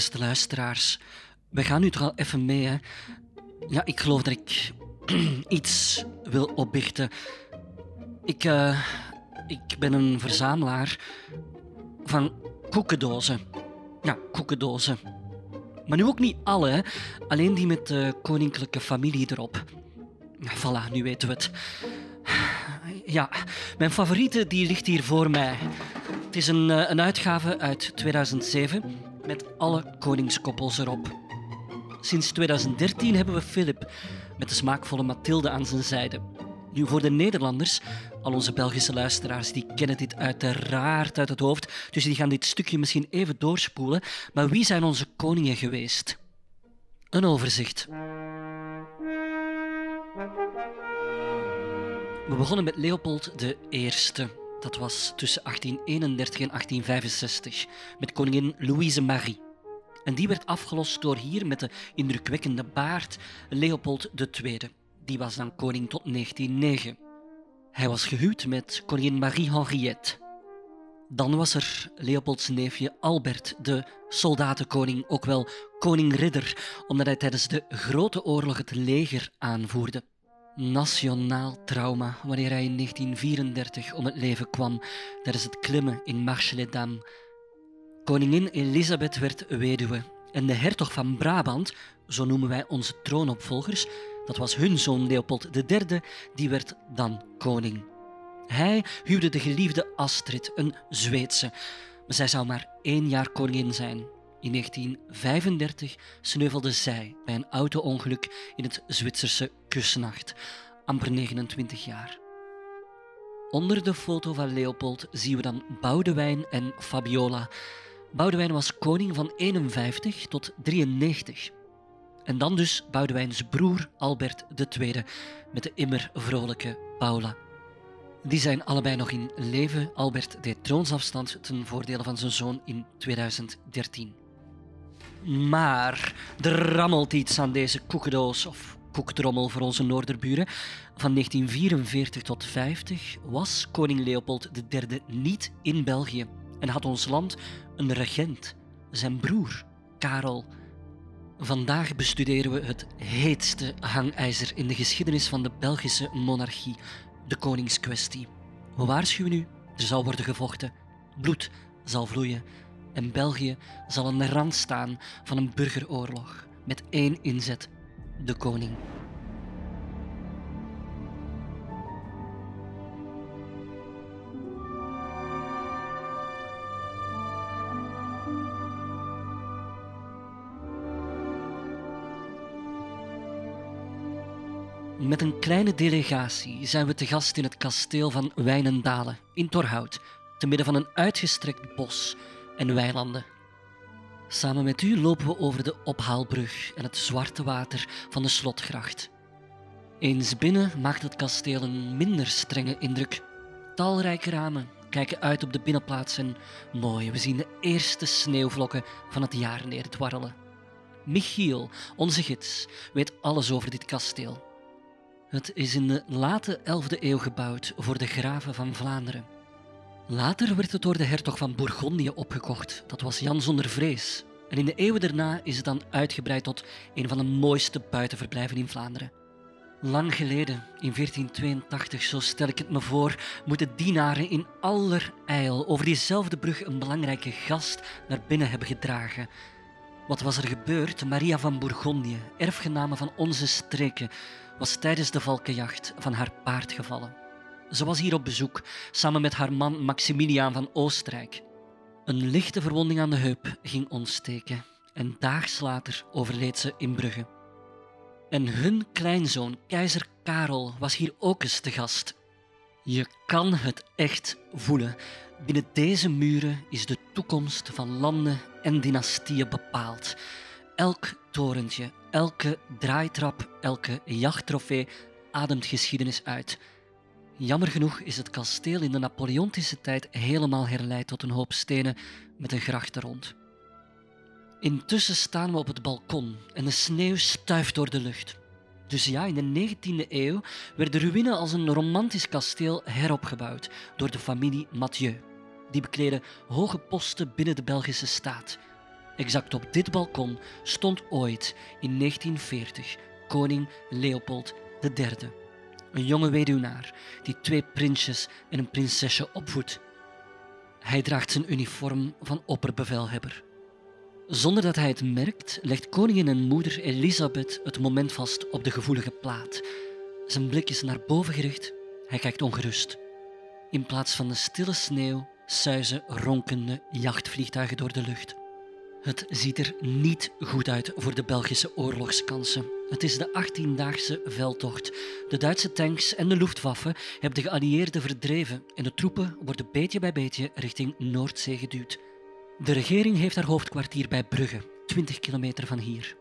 beste luisteraars. We gaan nu toch al even mee, hè. Ja, ik geloof dat ik iets wil opbiechten. Ik, eh, ik ben een verzamelaar van koekendozen. Ja, koekendozen. Maar nu ook niet alle, alleen die met de koninklijke familie erop. Ja, voilà, nu weten we het. Ja, mijn favoriete die ligt hier voor mij. Het is een, eh, een uitgave uit 2007 met alle koningskoppels erop. Sinds 2013 hebben we Philip met de smaakvolle Mathilde aan zijn zijde. Nu, voor de Nederlanders, al onze Belgische luisteraars, die kennen dit uiteraard uit het hoofd, dus die gaan dit stukje misschien even doorspoelen. Maar wie zijn onze koningen geweest? Een overzicht. We begonnen met Leopold I. Dat was tussen 1831 en 1865, met koningin Louise Marie. En die werd afgelost door hier met de indrukwekkende baard Leopold II. Die was dan koning tot 1909. Hij was gehuwd met koningin Marie Henriette. Dan was er Leopolds neefje Albert, de soldatenkoning, ook wel koning ridder, omdat hij tijdens de Grote Oorlog het leger aanvoerde. Nationaal trauma wanneer hij in 1934 om het leven kwam tijdens het klimmen in Marche les Dames. Koningin Elisabeth werd weduwe en de hertog van Brabant, zo noemen wij onze troonopvolgers, dat was hun zoon Leopold III, die werd dan koning. Hij huwde de geliefde Astrid, een Zweedse, maar zij zou maar één jaar koningin zijn. In 1935 sneuvelde zij bij een auto-ongeluk in het Zwitserse Kusnacht, amper 29 jaar. Onder de foto van Leopold zien we dan Boudewijn en Fabiola. Boudewijn was koning van 51 tot 93. En dan dus Boudewijns broer Albert II met de immer vrolijke Paula. Die zijn allebei nog in leven. Albert deed troonsafstand ten voordele van zijn zoon in 2013. Maar er rammelt iets aan deze koekendoos of koektrommel voor onze noorderburen. Van 1944 tot 50 was koning Leopold III niet in België en had ons land een regent, zijn broer, Karel. Vandaag bestuderen we het heetste hangijzer in de geschiedenis van de Belgische monarchie, de koningskwestie. We waarschuwen u, er zal worden gevochten, bloed zal vloeien en België zal aan de rand staan van een burgeroorlog met één inzet: de koning. Met een kleine delegatie zijn we te gast in het kasteel van Wijnendalen in Torhout, te midden van een uitgestrekt bos en weilanden. Samen met u lopen we over de ophaalbrug en het zwarte water van de slotgracht. Eens binnen maakt het kasteel een minder strenge indruk. Talrijke ramen kijken uit op de binnenplaats en mooi, we zien de eerste sneeuwvlokken van het jaar neerdwarrelen. Michiel, onze gids, weet alles over dit kasteel. Het is in de late 11e eeuw gebouwd voor de graven van Vlaanderen. Later werd het door de hertog van Bourgondië opgekocht. Dat was Jan zonder vrees. En in de eeuwen daarna is het dan uitgebreid tot een van de mooiste buitenverblijven in Vlaanderen. Lang geleden, in 1482, zo stel ik het me voor, moeten dienaren in allerijl over diezelfde brug een belangrijke gast naar binnen hebben gedragen. Wat was er gebeurd? Maria van Bourgondië, erfgename van onze streken, was tijdens de valkenjacht van haar paard gevallen. Ze was hier op bezoek, samen met haar man Maximiliaan van Oostenrijk. Een lichte verwonding aan de heup ging ontsteken en daags later overleed ze in Brugge. En hun kleinzoon, keizer Karel, was hier ook eens te gast. Je kan het echt voelen. Binnen deze muren is de toekomst van landen en dynastieën bepaald. Elk torentje, elke draaitrap, elke jachttrofee ademt geschiedenis uit. Jammer genoeg is het kasteel in de Napoleontische tijd helemaal herleid tot een hoop stenen met een gracht er rond. Intussen staan we op het balkon en de sneeuw stuift door de lucht. Dus ja, in de 19e eeuw werd de ruïne als een romantisch kasteel heropgebouwd door de familie Mathieu. Die bekleden hoge posten binnen de Belgische staat. Exact op dit balkon stond ooit in 1940 koning Leopold III. Een jonge weduwnaar die twee prinsjes en een prinsesje opvoedt. Hij draagt zijn uniform van opperbevelhebber. Zonder dat hij het merkt, legt koningin en moeder Elisabeth het moment vast op de gevoelige plaat. Zijn blik is naar boven gericht, hij kijkt ongerust. In plaats van de stille sneeuw suizen ronkende jachtvliegtuigen door de lucht. Het ziet er niet goed uit voor de Belgische oorlogskansen. Het is de 18-daagse veldtocht. De Duitse tanks en de Luftwaffe hebben de geallieerden verdreven en de troepen worden beetje bij beetje richting Noordzee geduwd. De regering heeft haar hoofdkwartier bij Brugge, 20 kilometer van hier.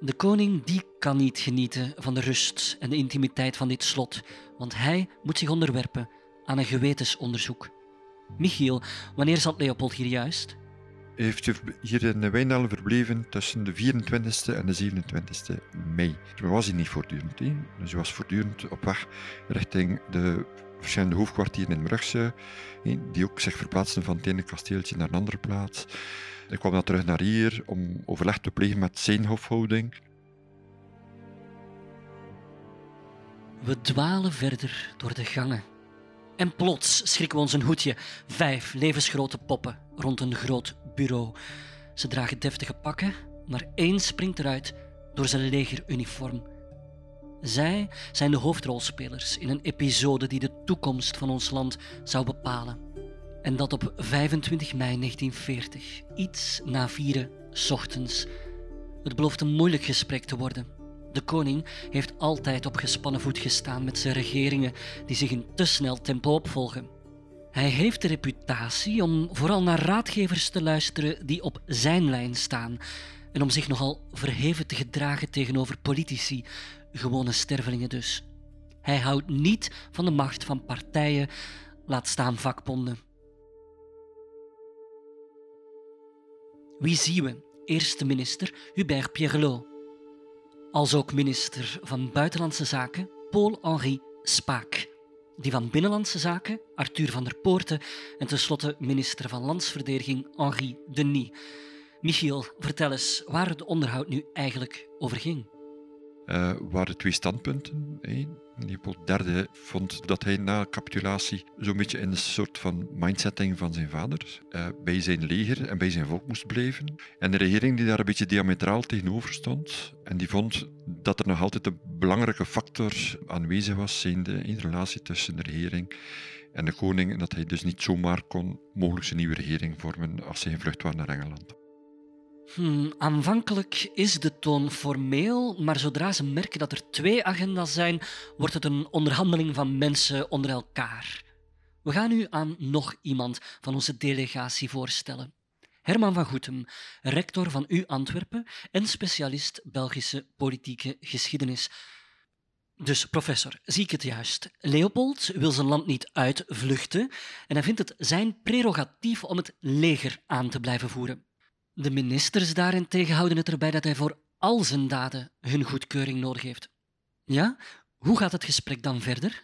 De koning die kan niet genieten van de rust en de intimiteit van dit slot, want hij moet zich onderwerpen aan een gewetensonderzoek. Michiel, wanneer zat Leopold hier juist? Hij heeft hier in Wijndalen verbleven tussen de 24e en de 27e mei. Hij was hier niet voortdurend. He. Dus hij was voortdurend op weg richting de verschillende hoofdkwartieren in Brugse, die ook zich verplaatsten van het ene kasteeltje naar een andere plaats. Ik kwam dan terug naar hier om overleg te plegen met zijn hofhouding. We dwalen verder door de gangen. En plots schrikken we ons een hoedje. Vijf levensgrote poppen rond een groot bureau. Ze dragen deftige pakken, maar één springt eruit door zijn legeruniform. Zij zijn de hoofdrolspelers in een episode die de toekomst van ons land zou bepalen. En dat op 25 mei 1940, iets na vieren ochtends. Het belooft een moeilijk gesprek te worden. De koning heeft altijd op gespannen voet gestaan met zijn regeringen die zich in te snel tempo opvolgen. Hij heeft de reputatie om vooral naar raadgevers te luisteren die op zijn lijn staan en om zich nogal verheven te gedragen tegenover politici, gewone stervelingen dus. Hij houdt niet van de macht van partijen, laat staan vakbonden. Wie zien we? Eerste minister Hubert Pierrelot. Als ook minister van Buitenlandse Zaken Paul-Henri Spaak. Die van Binnenlandse Zaken Arthur van der Poorten en tenslotte minister van Landsverdediging Henri Denis. Michiel, vertel eens waar het onderhoud nu eigenlijk over ging. Uh, waren twee standpunten. Hè. Leopold III vond dat hij na capitulatie zo'n beetje in een soort van mindsetting van zijn vader uh, bij zijn leger en bij zijn volk moest blijven. En de regering die daar een beetje diametraal tegenover stond en die vond dat er nog altijd een belangrijke factor aanwezig was, zijnde in de relatie tussen de regering en de koning en dat hij dus niet zomaar kon mogelijk een nieuwe regering vormen als hij vlucht was naar Engeland. Hmm, aanvankelijk is de toon formeel, maar zodra ze merken dat er twee agenda's zijn, wordt het een onderhandeling van mensen onder elkaar. We gaan u aan nog iemand van onze delegatie voorstellen. Herman van Goetem, rector van U Antwerpen en specialist Belgische politieke geschiedenis. Dus professor, zie ik het juist? Leopold wil zijn land niet uitvluchten en hij vindt het zijn prerogatief om het leger aan te blijven voeren. De ministers daarentegen houden het erbij dat hij voor al zijn daden hun goedkeuring nodig heeft. Ja? Hoe gaat het gesprek dan verder?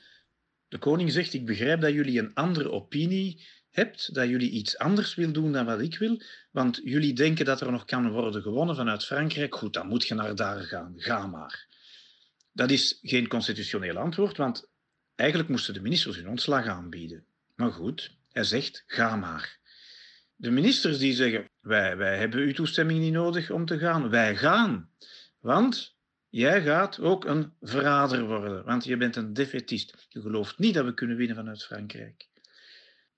De koning zegt: Ik begrijp dat jullie een andere opinie hebt, dat jullie iets anders wil doen dan wat ik wil, want jullie denken dat er nog kan worden gewonnen vanuit Frankrijk. Goed, dan moet je naar daar gaan. Ga maar. Dat is geen constitutioneel antwoord, want eigenlijk moesten de ministers hun ontslag aanbieden. Maar goed, hij zegt: Ga maar. De ministers die zeggen, wij, wij hebben uw toestemming niet nodig om te gaan. Wij gaan. Want jij gaat ook een verrader worden. Want je bent een defetist. Je gelooft niet dat we kunnen winnen vanuit Frankrijk.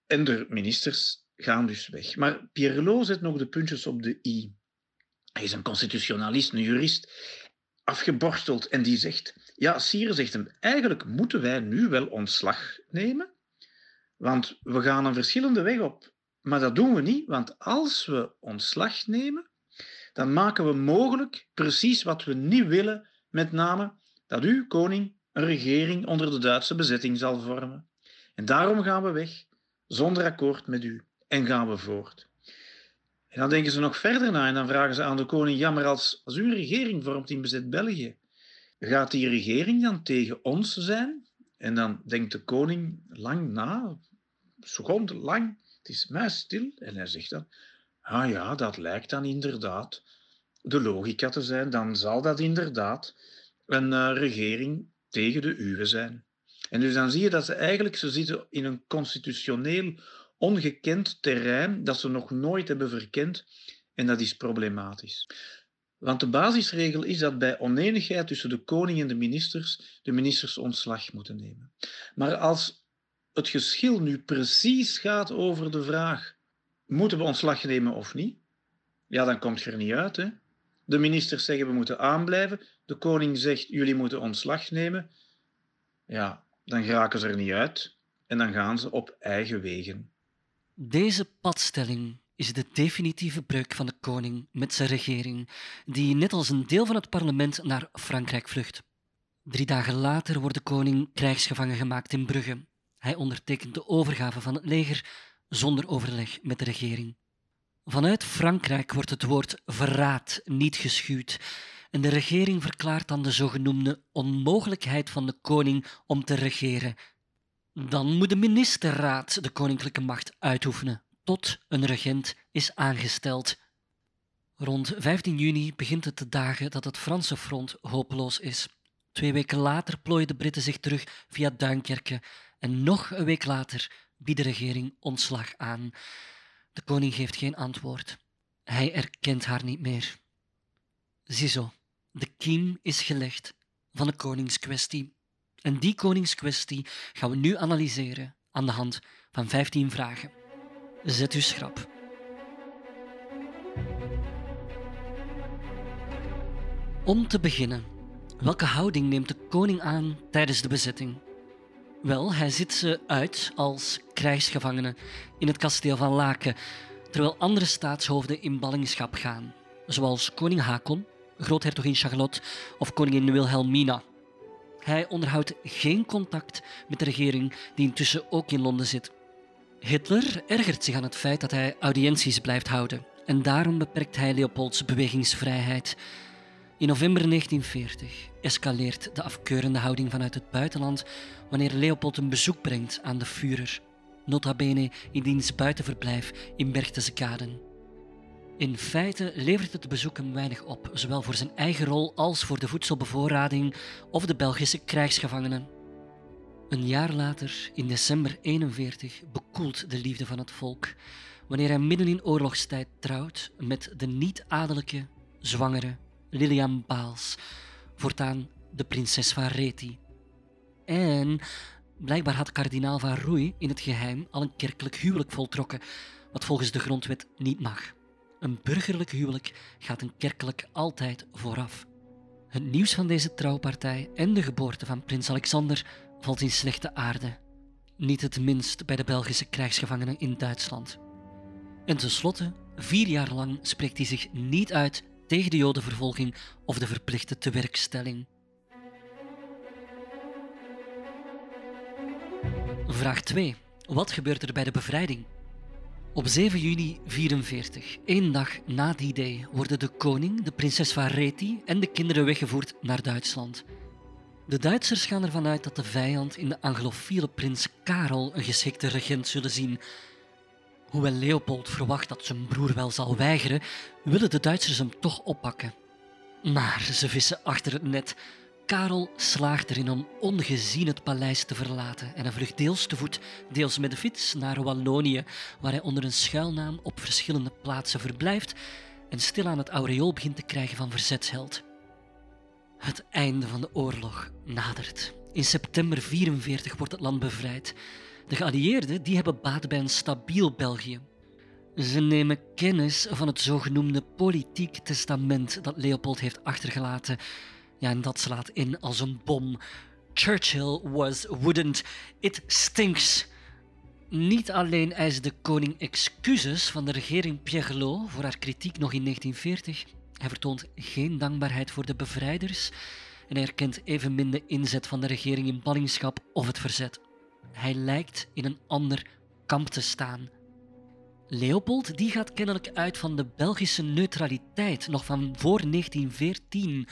En de ministers gaan dus weg. Maar Pierrelot zet nog de puntjes op de i. Hij is een constitutionalist, een jurist, afgeborsteld. En die zegt, ja, Sire zegt hem, eigenlijk moeten wij nu wel ontslag nemen. Want we gaan een verschillende weg op. Maar dat doen we niet, want als we ontslag nemen, dan maken we mogelijk precies wat we niet willen, met name dat u, koning, een regering onder de Duitse bezetting zal vormen. En daarom gaan we weg, zonder akkoord met u, en gaan we voort. En dan denken ze nog verder na en dan vragen ze aan de koning, ja, als, als u een regering vormt in bezet België, gaat die regering dan tegen ons zijn? En dan denkt de koning lang na, seconden lang, het is muisstil. En hij zegt dan, Ah ja, dat lijkt dan inderdaad de logica te zijn. Dan zal dat inderdaad een uh, regering tegen de uwe zijn. En dus dan zie je dat ze eigenlijk ze zitten in een constitutioneel ongekend terrein dat ze nog nooit hebben verkend en dat is problematisch. Want de basisregel is dat bij oneenigheid tussen de koning en de ministers de ministers ontslag moeten nemen. Maar als het geschil nu precies gaat over de vraag: moeten we ontslag nemen of niet? Ja, dan komt je er niet uit. Hè? De ministers zeggen we moeten aanblijven. De koning zegt jullie moeten ontslag nemen. Ja, dan geraken ze er niet uit en dan gaan ze op eigen wegen. Deze padstelling is de definitieve breuk van de koning met zijn regering, die net als een deel van het parlement naar Frankrijk vlucht. Drie dagen later wordt de koning krijgsgevangen gemaakt in Brugge. Hij ondertekent de overgave van het leger zonder overleg met de regering. Vanuit Frankrijk wordt het woord verraad niet geschuwd en de regering verklaart dan de zogenoemde onmogelijkheid van de koning om te regeren. Dan moet de ministerraad de koninklijke macht uitoefenen tot een regent is aangesteld. Rond 15 juni begint het te dagen dat het Franse front hopeloos is. Twee weken later plooien de Britten zich terug via Duinkerke en nog een week later biedt de regering ontslag aan. De koning geeft geen antwoord. Hij erkent haar niet meer. Ziezo, de kiem is gelegd van de koningskwestie. En die koningskwestie gaan we nu analyseren aan de hand van 15 vragen. Zet uw schrap. Om te beginnen, welke houding neemt de koning aan tijdens de bezetting? Wel, hij zit ze uit als krijgsgevangene in het kasteel van Laken, terwijl andere staatshoofden in ballingschap gaan, zoals koning Hakon, groothertogin Charlotte of koningin Wilhelmina. Hij onderhoudt geen contact met de regering die intussen ook in Londen zit. Hitler ergert zich aan het feit dat hij audiënties blijft houden en daarom beperkt hij Leopolds bewegingsvrijheid. In november 1940 escaleert de afkeurende houding vanuit het buitenland wanneer Leopold een bezoek brengt aan de Führer, nota bene in diens buitenverblijf in Berchtesgaden. In feite levert het bezoek hem weinig op, zowel voor zijn eigen rol als voor de voedselbevoorrading of de Belgische krijgsgevangenen. Een jaar later, in december 41, bekoelt de liefde van het volk wanneer hij midden in oorlogstijd trouwt met de niet-adellijke, zwangere Lilian Baals, voortaan de prinses van Reti. En blijkbaar had kardinaal van Roei in het geheim al een kerkelijk huwelijk voltrokken, wat volgens de grondwet niet mag. Een burgerlijk huwelijk gaat een kerkelijk altijd vooraf. Het nieuws van deze trouwpartij en de geboorte van prins Alexander valt in slechte aarde. Niet het minst bij de Belgische krijgsgevangenen in Duitsland. En tenslotte, vier jaar lang spreekt hij zich niet uit tegen de Jodenvervolging of de verplichte tewerkstelling. Vraag 2. Wat gebeurt er bij de bevrijding? Op 7 juni 1944, één dag na die day, worden de koning, de prinses van Reti en de kinderen weggevoerd naar Duitsland. De Duitsers gaan ervan uit dat de vijand in de anglofiele prins Karel een geschikte regent zullen zien. Hoewel Leopold verwacht dat zijn broer wel zal weigeren, willen de Duitsers hem toch oppakken. Maar ze vissen achter het net. Karel slaagt erin om ongezien het paleis te verlaten en hij vlucht deels te voet, deels met de fiets naar Wallonië, waar hij onder een schuilnaam op verschillende plaatsen verblijft en stilaan het aureool begint te krijgen van verzetsheld. Het einde van de oorlog nadert. In september 1944 wordt het land bevrijd. De geallieerden die hebben baat bij een stabiel België. Ze nemen kennis van het zogenoemde politiek testament dat Leopold heeft achtergelaten. Ja, en dat slaat in als een bom. Churchill was wouldn't. It stinks. Niet alleen eist de koning excuses van de regering Pierre voor haar kritiek nog in 1940, hij vertoont geen dankbaarheid voor de bevrijders en hij erkent evenmin de inzet van de regering in ballingschap of het verzet. Hij lijkt in een ander kamp te staan. Leopold die gaat kennelijk uit van de Belgische neutraliteit nog van voor 1914,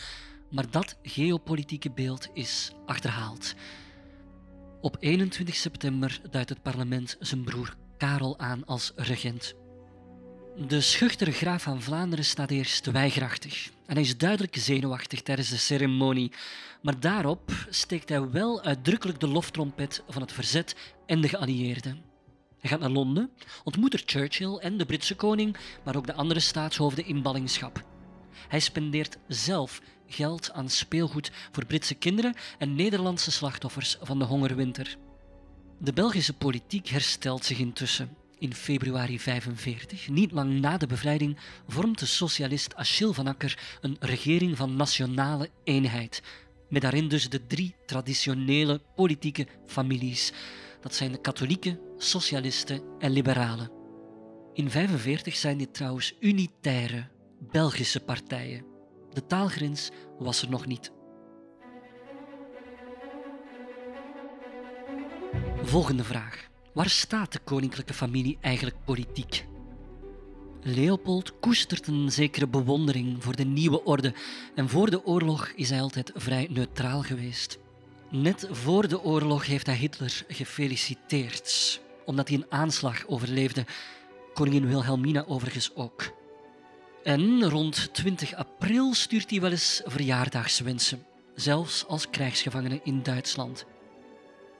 maar dat geopolitieke beeld is achterhaald. Op 21 september duidt het parlement zijn broer Karel aan als regent. De schuchtere graaf van Vlaanderen staat eerst weigerachtig en hij is duidelijk zenuwachtig tijdens de ceremonie. Maar daarop steekt hij wel uitdrukkelijk de loftrompet van het verzet en de geallieerden. Hij gaat naar Londen, ontmoet er Churchill en de Britse koning, maar ook de andere staatshoofden in ballingschap. Hij spendeert zelf geld aan speelgoed voor Britse kinderen en Nederlandse slachtoffers van de hongerwinter. De Belgische politiek herstelt zich intussen. In februari 45, niet lang na de bevrijding, vormt de socialist Achille van Akker een regering van nationale eenheid, met daarin dus de drie traditionele politieke families. Dat zijn de katholieken, socialisten en liberalen. In 45 zijn dit trouwens unitaire Belgische partijen. De taalgrens was er nog niet. Volgende vraag. Waar staat de koninklijke familie eigenlijk politiek? Leopold koestert een zekere bewondering voor de nieuwe orde en voor de oorlog is hij altijd vrij neutraal geweest. Net voor de oorlog heeft hij Hitler gefeliciteerd, omdat hij een aanslag overleefde. Koningin Wilhelmina overigens ook. En rond 20 april stuurt hij wel eens verjaardagswensen, zelfs als krijgsgevangene in Duitsland.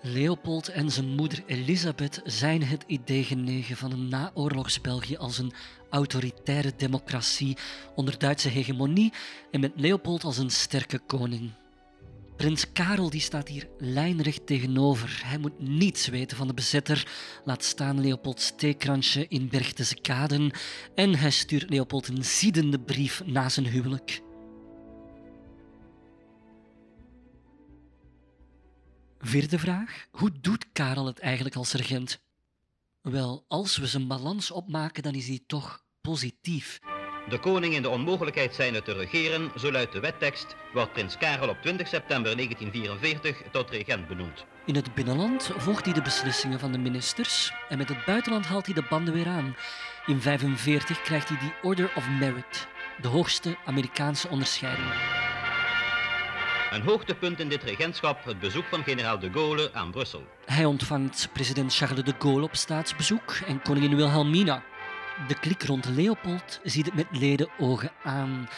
Leopold en zijn moeder Elisabeth zijn het idee genegen van een naoorlogs België als een autoritaire democratie onder Duitse hegemonie en met Leopold als een sterke koning. Prins Karel die staat hier lijnrecht tegenover. Hij moet niets weten van de bezetter, laat staan Leopolds theekransje in Berchtesgaden en hij stuurt Leopold een ziedende brief na zijn huwelijk. Vierde vraag. Hoe doet Karel het eigenlijk als regent? Wel, als we zijn balans opmaken, dan is hij toch positief. De koning in de onmogelijkheid zijnde te regeren, zo luidt de wettekst, wordt prins Karel op 20 september 1944 tot regent benoemd. In het binnenland volgt hij de beslissingen van de ministers en met het buitenland haalt hij de banden weer aan. In 1945 krijgt hij die Order of Merit, de hoogste Amerikaanse onderscheiding. Een hoogtepunt in dit regentschap het bezoek van generaal de Gaulle aan Brussel. Hij ontvangt president Charles de Gaulle op staatsbezoek en koningin Wilhelmina. De klik rond Leopold ziet het met leden ogen aan,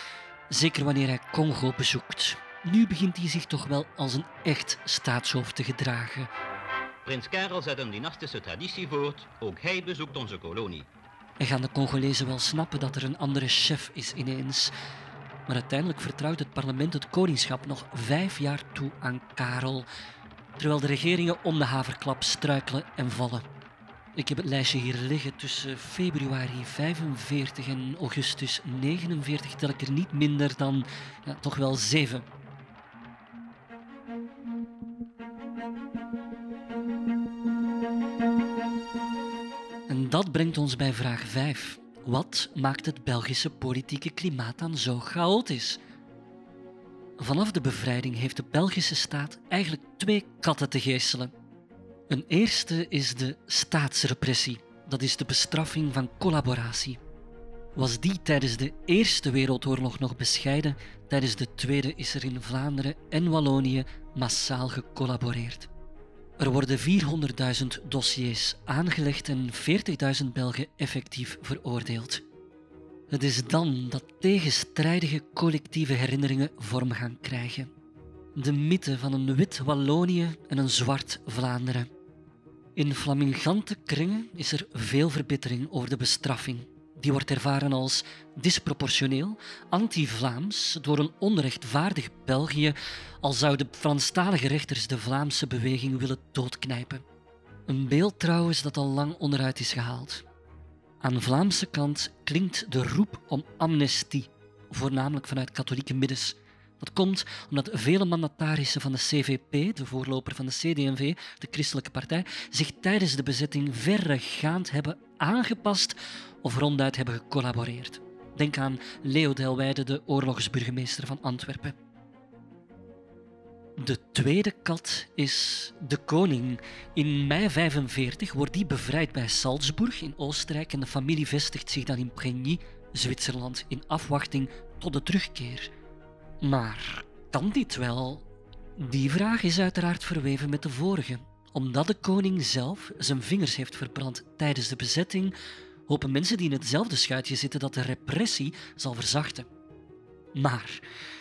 zeker wanneer hij Congo bezoekt. Nu begint hij zich toch wel als een echt staatshoofd te gedragen. Prins Karel zet een dynastische traditie voort, ook hij bezoekt onze kolonie. En gaan de Congolezen wel snappen dat er een andere chef is ineens. Maar uiteindelijk vertrouwt het parlement het koningschap nog vijf jaar toe aan Karel, terwijl de regeringen om de haverklap struikelen en vallen. Ik heb het lijstje hier liggen. Tussen februari 45 en augustus 49 tel ik er niet minder dan ja, toch wel zeven. En dat brengt ons bij vraag 5. Wat maakt het Belgische politieke klimaat dan zo chaotisch? Vanaf de bevrijding heeft de Belgische staat eigenlijk twee katten te geestelen. Een eerste is de staatsrepressie, dat is de bestraffing van collaboratie. Was die tijdens de Eerste Wereldoorlog nog bescheiden, tijdens de Tweede is er in Vlaanderen en Wallonië massaal gecollaboreerd. Er worden 400.000 dossiers aangelegd en 40.000 Belgen effectief veroordeeld. Het is dan dat tegenstrijdige collectieve herinneringen vorm gaan krijgen. De mythe van een wit Wallonië en een zwart Vlaanderen. In flamingante kringen is er veel verbittering over de bestraffing. Die wordt ervaren als disproportioneel, anti-Vlaams, door een onrechtvaardig België, al zouden Franstalige rechters de Vlaamse beweging willen doodknijpen. Een beeld trouwens dat al lang onderuit is gehaald. Aan Vlaamse kant klinkt de roep om amnestie, voornamelijk vanuit katholieke middens. Dat komt omdat vele mandatarissen van de CVP, de voorloper van de CD&V, de christelijke partij, zich tijdens de bezetting verregaand hebben aangepast of ronduit hebben gecollaboreerd. Denk aan Leo Delwijde, de oorlogsburgemeester van Antwerpen. De tweede kat is de koning. In mei 45 wordt die bevrijd bij Salzburg in Oostenrijk en de familie vestigt zich dan in Pregny, Zwitserland, in afwachting tot de terugkeer. Maar kan dit wel? Die vraag is uiteraard verweven met de vorige. Omdat de koning zelf zijn vingers heeft verbrand tijdens de bezetting, hopen mensen die in hetzelfde schuitje zitten dat de repressie zal verzachten. Maar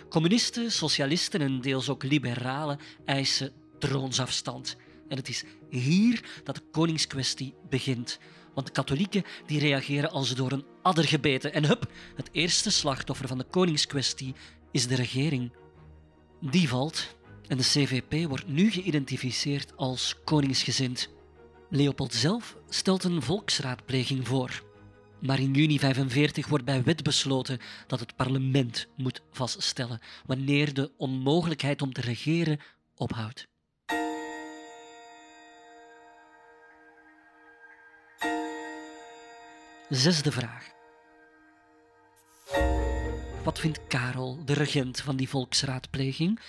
communisten, socialisten en deels ook liberalen eisen troonsafstand. En het is hier dat de koningskwestie begint. Want de katholieken die reageren als door een adder gebeten. En hup, het eerste slachtoffer van de koningskwestie is de regering. Die valt en de CVP wordt nu geïdentificeerd als koningsgezind. Leopold zelf stelt een volksraadpleging voor. Maar in juni 45 wordt bij wet besloten dat het parlement moet vaststellen wanneer de onmogelijkheid om te regeren ophoudt. Zesde vraag. Wat vindt Karel, de regent van die volksraadpleging?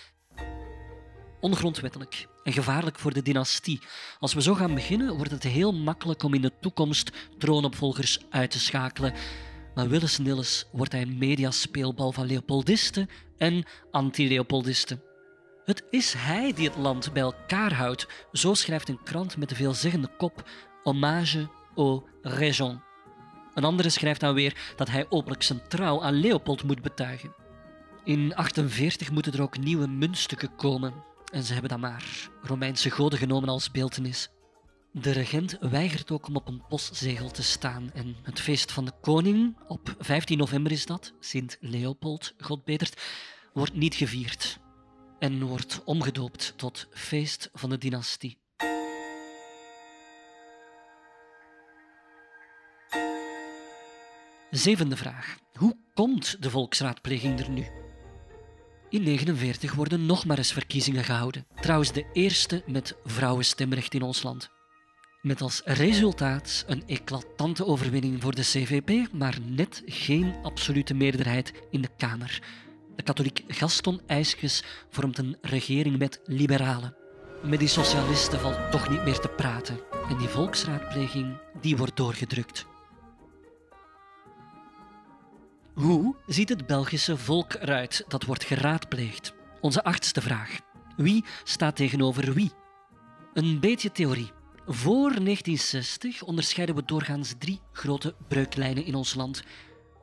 Ongrondwettelijk en gevaarlijk voor de dynastie. Als we zo gaan beginnen, wordt het heel makkelijk om in de toekomst troonopvolgers uit te schakelen. Maar Willis Nilles wordt hij mediaspeelbal van Leopoldisten en anti-Leopoldisten. Het is hij die het land bij elkaar houdt. Zo schrijft een krant met de veelzeggende kop Hommage au Régent. Een andere schrijft dan weer dat hij openlijk zijn trouw aan Leopold moet betuigen. In 48 moeten er ook nieuwe muntstukken komen. En ze hebben dan maar Romeinse goden genomen als beeltenis. De regent weigert ook om op een postzegel te staan. En het feest van de koning, op 15 november is dat, Sint Leopold, God betert, wordt niet gevierd. En wordt omgedoopt tot feest van de dynastie. Zevende vraag. Hoe komt de volksraadpleging er nu? In 1949 worden nog maar eens verkiezingen gehouden. Trouwens de eerste met vrouwenstemrecht in ons land. Met als resultaat een eclatante overwinning voor de CVP, maar net geen absolute meerderheid in de Kamer. De katholiek Gaston IJskes vormt een regering met liberalen. Met die socialisten valt toch niet meer te praten. En die volksraadpleging die wordt doorgedrukt. Hoe ziet het Belgische volk eruit dat wordt geraadpleegd? Onze achtste vraag. Wie staat tegenover wie? Een beetje theorie. Voor 1960 onderscheiden we doorgaans drie grote breuklijnen in ons land.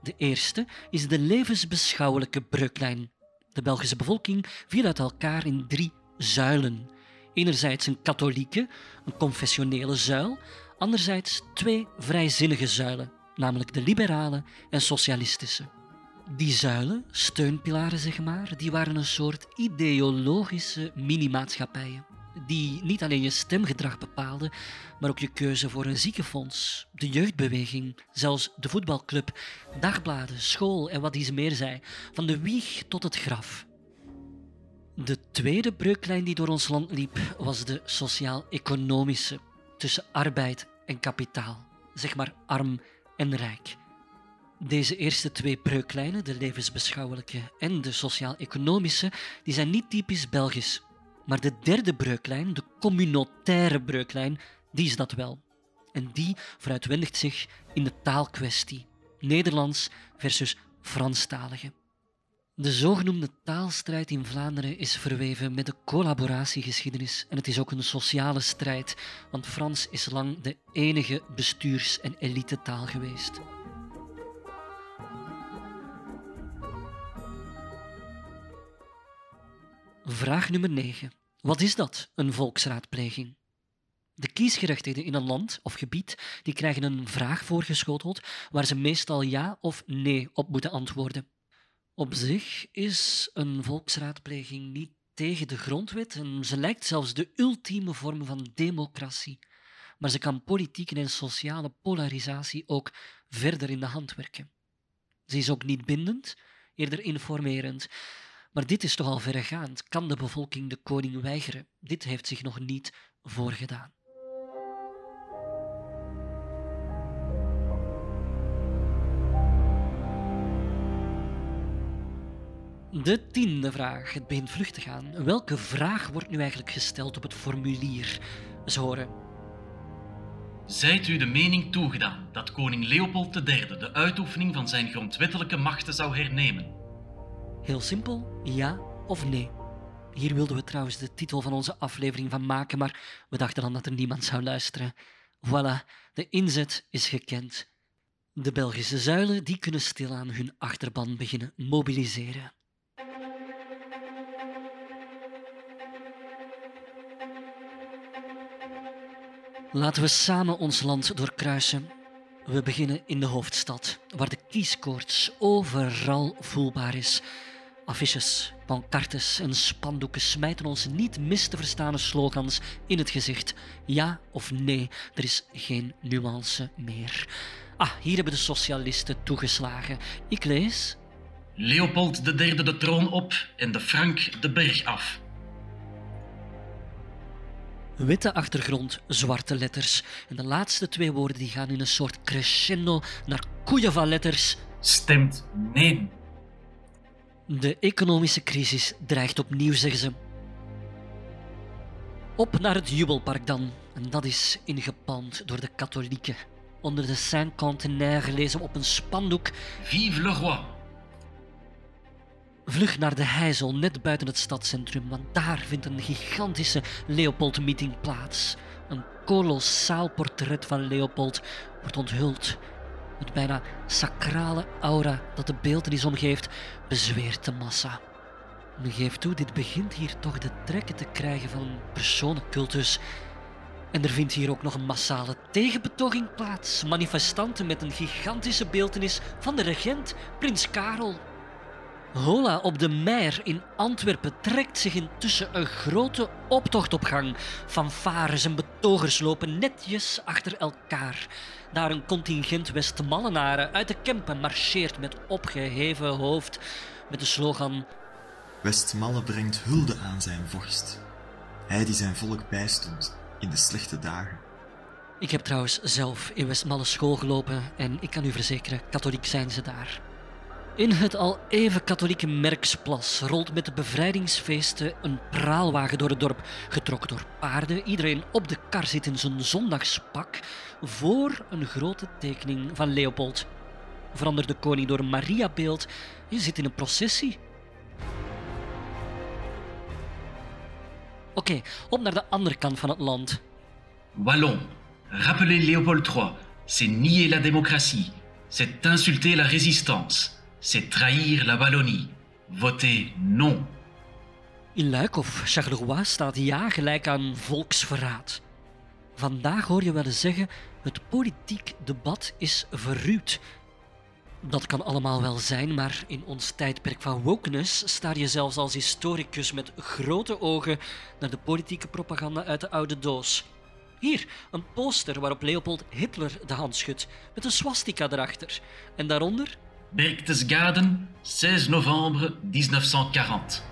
De eerste is de levensbeschouwelijke breuklijn. De Belgische bevolking viel uit elkaar in drie zuilen. Enerzijds een katholieke, een confessionele zuil, anderzijds twee vrijzinnige zuilen, namelijk de liberale en socialistische. Die zuilen, steunpilaren zeg maar, die waren een soort ideologische mini-maatschappijen. Die niet alleen je stemgedrag bepaalden, maar ook je keuze voor een ziekenfonds, de jeugdbeweging, zelfs de voetbalclub, dagbladen, school en wat iets meer zei, van de wieg tot het graf. De tweede breuklijn die door ons land liep was de sociaal-economische, tussen arbeid en kapitaal, zeg maar arm en rijk. Deze eerste twee breuklijnen, de levensbeschouwelijke en de sociaal-economische, die zijn niet typisch Belgisch. Maar de derde breuklijn, de communautaire breuklijn, die is dat wel. En die veruitwendigt zich in de taalkwestie. Nederlands versus Franstalige. De zogenoemde taalstrijd in Vlaanderen is verweven met de collaboratiegeschiedenis en het is ook een sociale strijd, want Frans is lang de enige bestuurs- en elitetaal geweest. Vraag nummer 9. Wat is dat, een volksraadpleging? De kiesgerechtigden in een land of gebied die krijgen een vraag voorgeschoteld waar ze meestal ja of nee op moeten antwoorden. Op zich is een volksraadpleging niet tegen de grondwet en ze lijkt zelfs de ultieme vorm van democratie. Maar ze kan politieke en sociale polarisatie ook verder in de hand werken. Ze is ook niet bindend, eerder informerend. Maar dit is toch al verregaand. Kan de bevolking de koning weigeren? Dit heeft zich nog niet voorgedaan. De tiende vraag. Het begint vlug te gaan. Welke vraag wordt nu eigenlijk gesteld op het formulier? Eens horen. Zijt u de mening toegedaan dat koning Leopold III de uitoefening van zijn grondwettelijke machten zou hernemen? Heel simpel, ja of nee. Hier wilden we trouwens de titel van onze aflevering van maken, maar we dachten dan dat er niemand zou luisteren. Voilà, de inzet is gekend. De Belgische zuilen die kunnen stilaan hun achterban beginnen mobiliseren. Laten we samen ons land doorkruisen. We beginnen in de hoofdstad, waar de kieskoorts overal voelbaar is. Affiches, pancartes en spandoeken smijten ons niet mis te verstaande slogans in het gezicht. Ja of nee, er is geen nuance meer. Ah, hier hebben de socialisten toegeslagen. Ik lees. Leopold III de troon op en de Frank de berg af. Witte achtergrond, zwarte letters. En de laatste twee woorden die gaan in een soort crescendo naar koeien van letters. Stemt nee. De economische crisis dreigt opnieuw, zeggen ze. Op naar het jubelpark dan. En dat is ingepalmd door de katholieken. Onder de Saint-Cantenaire lezen we op een spandoek Vive le roi. Vlug naar de Heizel, net buiten het stadscentrum, want daar vindt een gigantische Leopold-meeting plaats. Een kolossaal portret van Leopold wordt onthuld. Het bijna sacrale aura dat de beeltenis omgeeft, bezweert de massa. Men geeft toe, dit begint hier toch de trekken te krijgen van een personencultus. En er vindt hier ook nog een massale tegenbetoging plaats. Manifestanten met een gigantische beeltenis van de regent, prins Karel. Hola op de Meer in Antwerpen trekt zich intussen een grote optocht op gang. Fanfares en betogers lopen netjes achter elkaar. Daar een contingent Westmallenaren uit de Kempen marcheert met opgeheven hoofd met de slogan Westmalle brengt hulde aan zijn vorst. Hij die zijn volk bijstond in de slechte dagen. Ik heb trouwens zelf in Westmalle school gelopen en ik kan u verzekeren, katholiek zijn ze daar. In het al even katholieke Merksplas rolt met de bevrijdingsfeesten een praalwagen door het dorp, getrokken door paarden. Iedereen op de kar zit in zijn zondagspak voor een grote tekening van Leopold. Verander de koning door Mariabeeld. Je zit in een processie. Oké, op naar de andere kant van het land. Wallon, rappelez Léopold III, c'est nier la démocratie, c'est insulter la résistance, c'est trahir la Wallonie. Votez non. In Luik of Charleroi staat ja gelijk aan volksverraad. Vandaag hoor je wel eens zeggen: het politiek debat is verruwd. Dat kan allemaal wel zijn, maar in ons tijdperk van wokeness staar je zelfs als historicus met grote ogen naar de politieke propaganda uit de oude doos. Hier, een poster waarop Leopold Hitler de hand schudt, met een swastika erachter. En daaronder Berchtesgaden, 16 novembre 1940.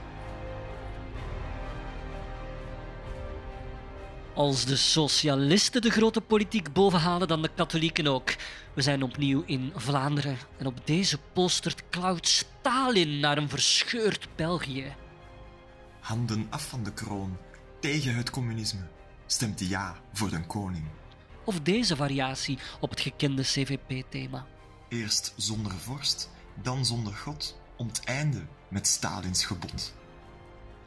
Als de socialisten de grote politiek bovenhalen, dan de katholieken ook. We zijn opnieuw in Vlaanderen en op deze poster klauwt Stalin naar een verscheurd België. Handen af van de kroon, tegen het communisme. Stemt ja voor de koning. Of deze variatie op het gekende CVP-thema. Eerst zonder vorst, dan zonder God, onteinde met Stalins gebod.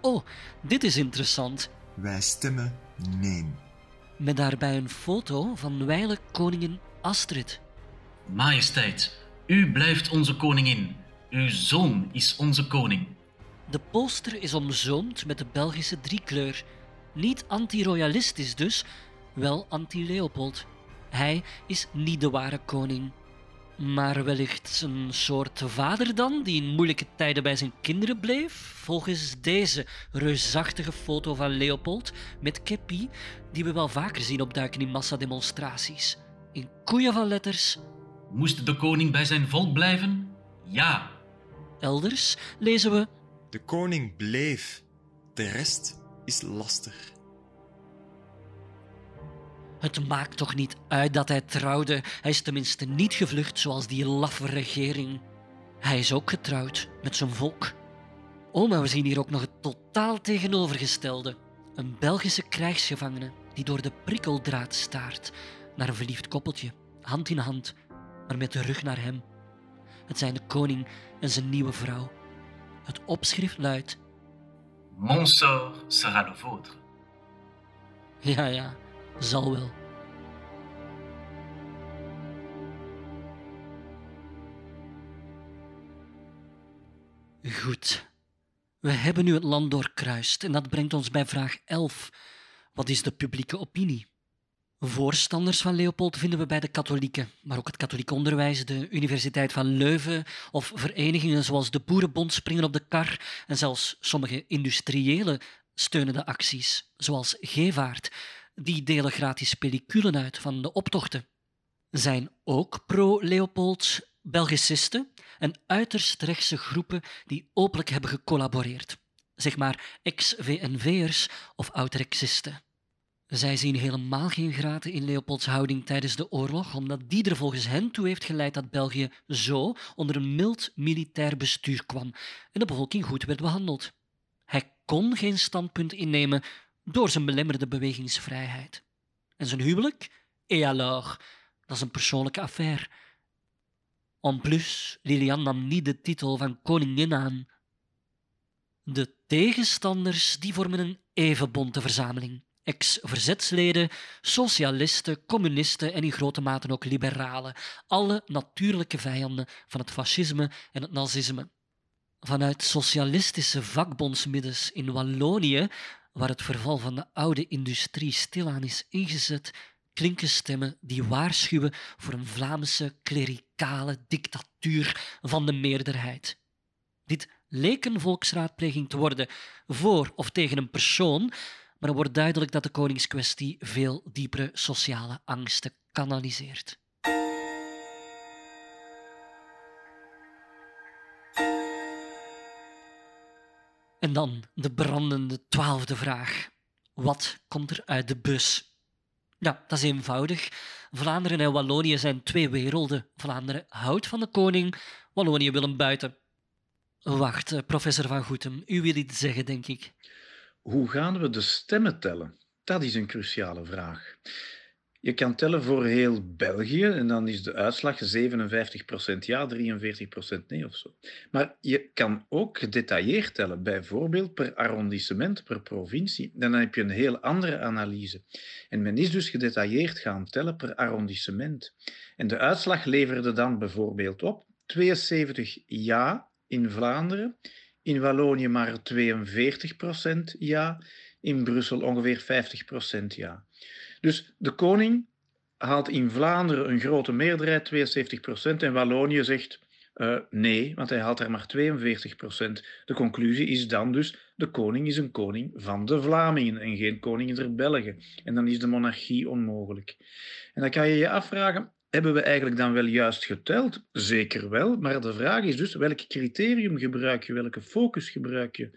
Oh, dit is interessant. Wij stemmen nee. Met daarbij een foto van wijle koningin Astrid. Majesteit, u blijft onze koningin. Uw zoon is onze koning. De poster is omzoomd met de Belgische driekleur. Niet anti-royalistisch dus, wel anti-Leopold. Hij is niet de ware koning. Maar wellicht een soort vader dan, die in moeilijke tijden bij zijn kinderen bleef? Volgens deze reusachtige foto van Leopold met keppie, die we wel vaker zien opduiken in massademonstraties. In koeien van letters. Moest de koning bij zijn volk blijven? Ja. Elders lezen we De koning bleef. De rest is laster. Het maakt toch niet uit dat hij trouwde. Hij is tenminste niet gevlucht zoals die laffe regering. Hij is ook getrouwd met zijn volk. Oh, maar we zien hier ook nog het totaal tegenovergestelde. Een Belgische krijgsgevangene die door de prikkeldraad staart naar een verliefd koppeltje, hand in hand, maar met de rug naar hem. Het zijn de koning en zijn nieuwe vrouw. Het opschrift luidt: Mon sort sera le vôtre. Ja, ja, zal wel. Goed. We hebben nu het land doorkruist en dat brengt ons bij vraag 11. Wat is de publieke opinie? Voorstanders van Leopold vinden we bij de katholieken, maar ook het katholiek onderwijs, de Universiteit van Leuven of verenigingen zoals de Boerenbond springen op de kar en zelfs sommige industriële steunen de acties, zoals Gevaart, die delen gratis pelliculen uit van de optochten. Zijn ook pro-Leopold Belgicisten en uiterst rechtse groepen die openlijk hebben gecollaboreerd. Zeg maar ex-VNV'ers of oud-rexisten. Zij zien helemaal geen graten in Leopolds houding tijdens de oorlog, omdat die er volgens hen toe heeft geleid dat België zo onder een mild militair bestuur kwam en de bevolking goed werd behandeld. Hij kon geen standpunt innemen door zijn belemmerde bewegingsvrijheid. En zijn huwelijk? Et alors? Dat is een persoonlijke affaire. En plus, Lilian nam niet de titel van koningin aan. De tegenstanders die vormen een even bonte verzameling. Ex-verzetsleden, socialisten, communisten en in grote mate ook liberalen. Alle natuurlijke vijanden van het fascisme en het nazisme. Vanuit socialistische vakbondsmiddens in Wallonië, waar het verval van de oude industrie stilaan is ingezet, klinken stemmen die waarschuwen voor een Vlaamse klerikale dictatuur van de meerderheid. Dit leek een volksraadpleging te worden voor of tegen een persoon, maar er wordt duidelijk dat de koningskwestie veel diepere sociale angsten kanaliseert. En dan de brandende twaalfde vraag. Wat komt er uit de bus? Ja, dat is eenvoudig. Vlaanderen en Wallonië zijn twee werelden. Vlaanderen houdt van de koning, Wallonië wil hem buiten. Wacht, eh, professor Van Goetem, u wil iets zeggen, denk ik. Hoe gaan we de stemmen tellen? Dat is een cruciale vraag. Je kan tellen voor heel België en dan is de uitslag 57% ja, 43% nee of zo. Maar je kan ook gedetailleerd tellen, bijvoorbeeld per arrondissement, per provincie. Dan heb je een heel andere analyse. En men is dus gedetailleerd gaan tellen per arrondissement. En de uitslag leverde dan bijvoorbeeld op 72 ja in Vlaanderen, in Wallonië maar 42% ja, in Brussel ongeveer 50% ja. Dus de koning haalt in Vlaanderen een grote meerderheid, 72%, en Wallonië zegt uh, nee, want hij haalt er maar 42%. De conclusie is dan dus, de koning is een koning van de Vlamingen en geen koning der Belgen. En dan is de monarchie onmogelijk. En dan kan je je afvragen, hebben we eigenlijk dan wel juist geteld? Zeker wel, maar de vraag is dus, welk criterium gebruik je, welke focus gebruik je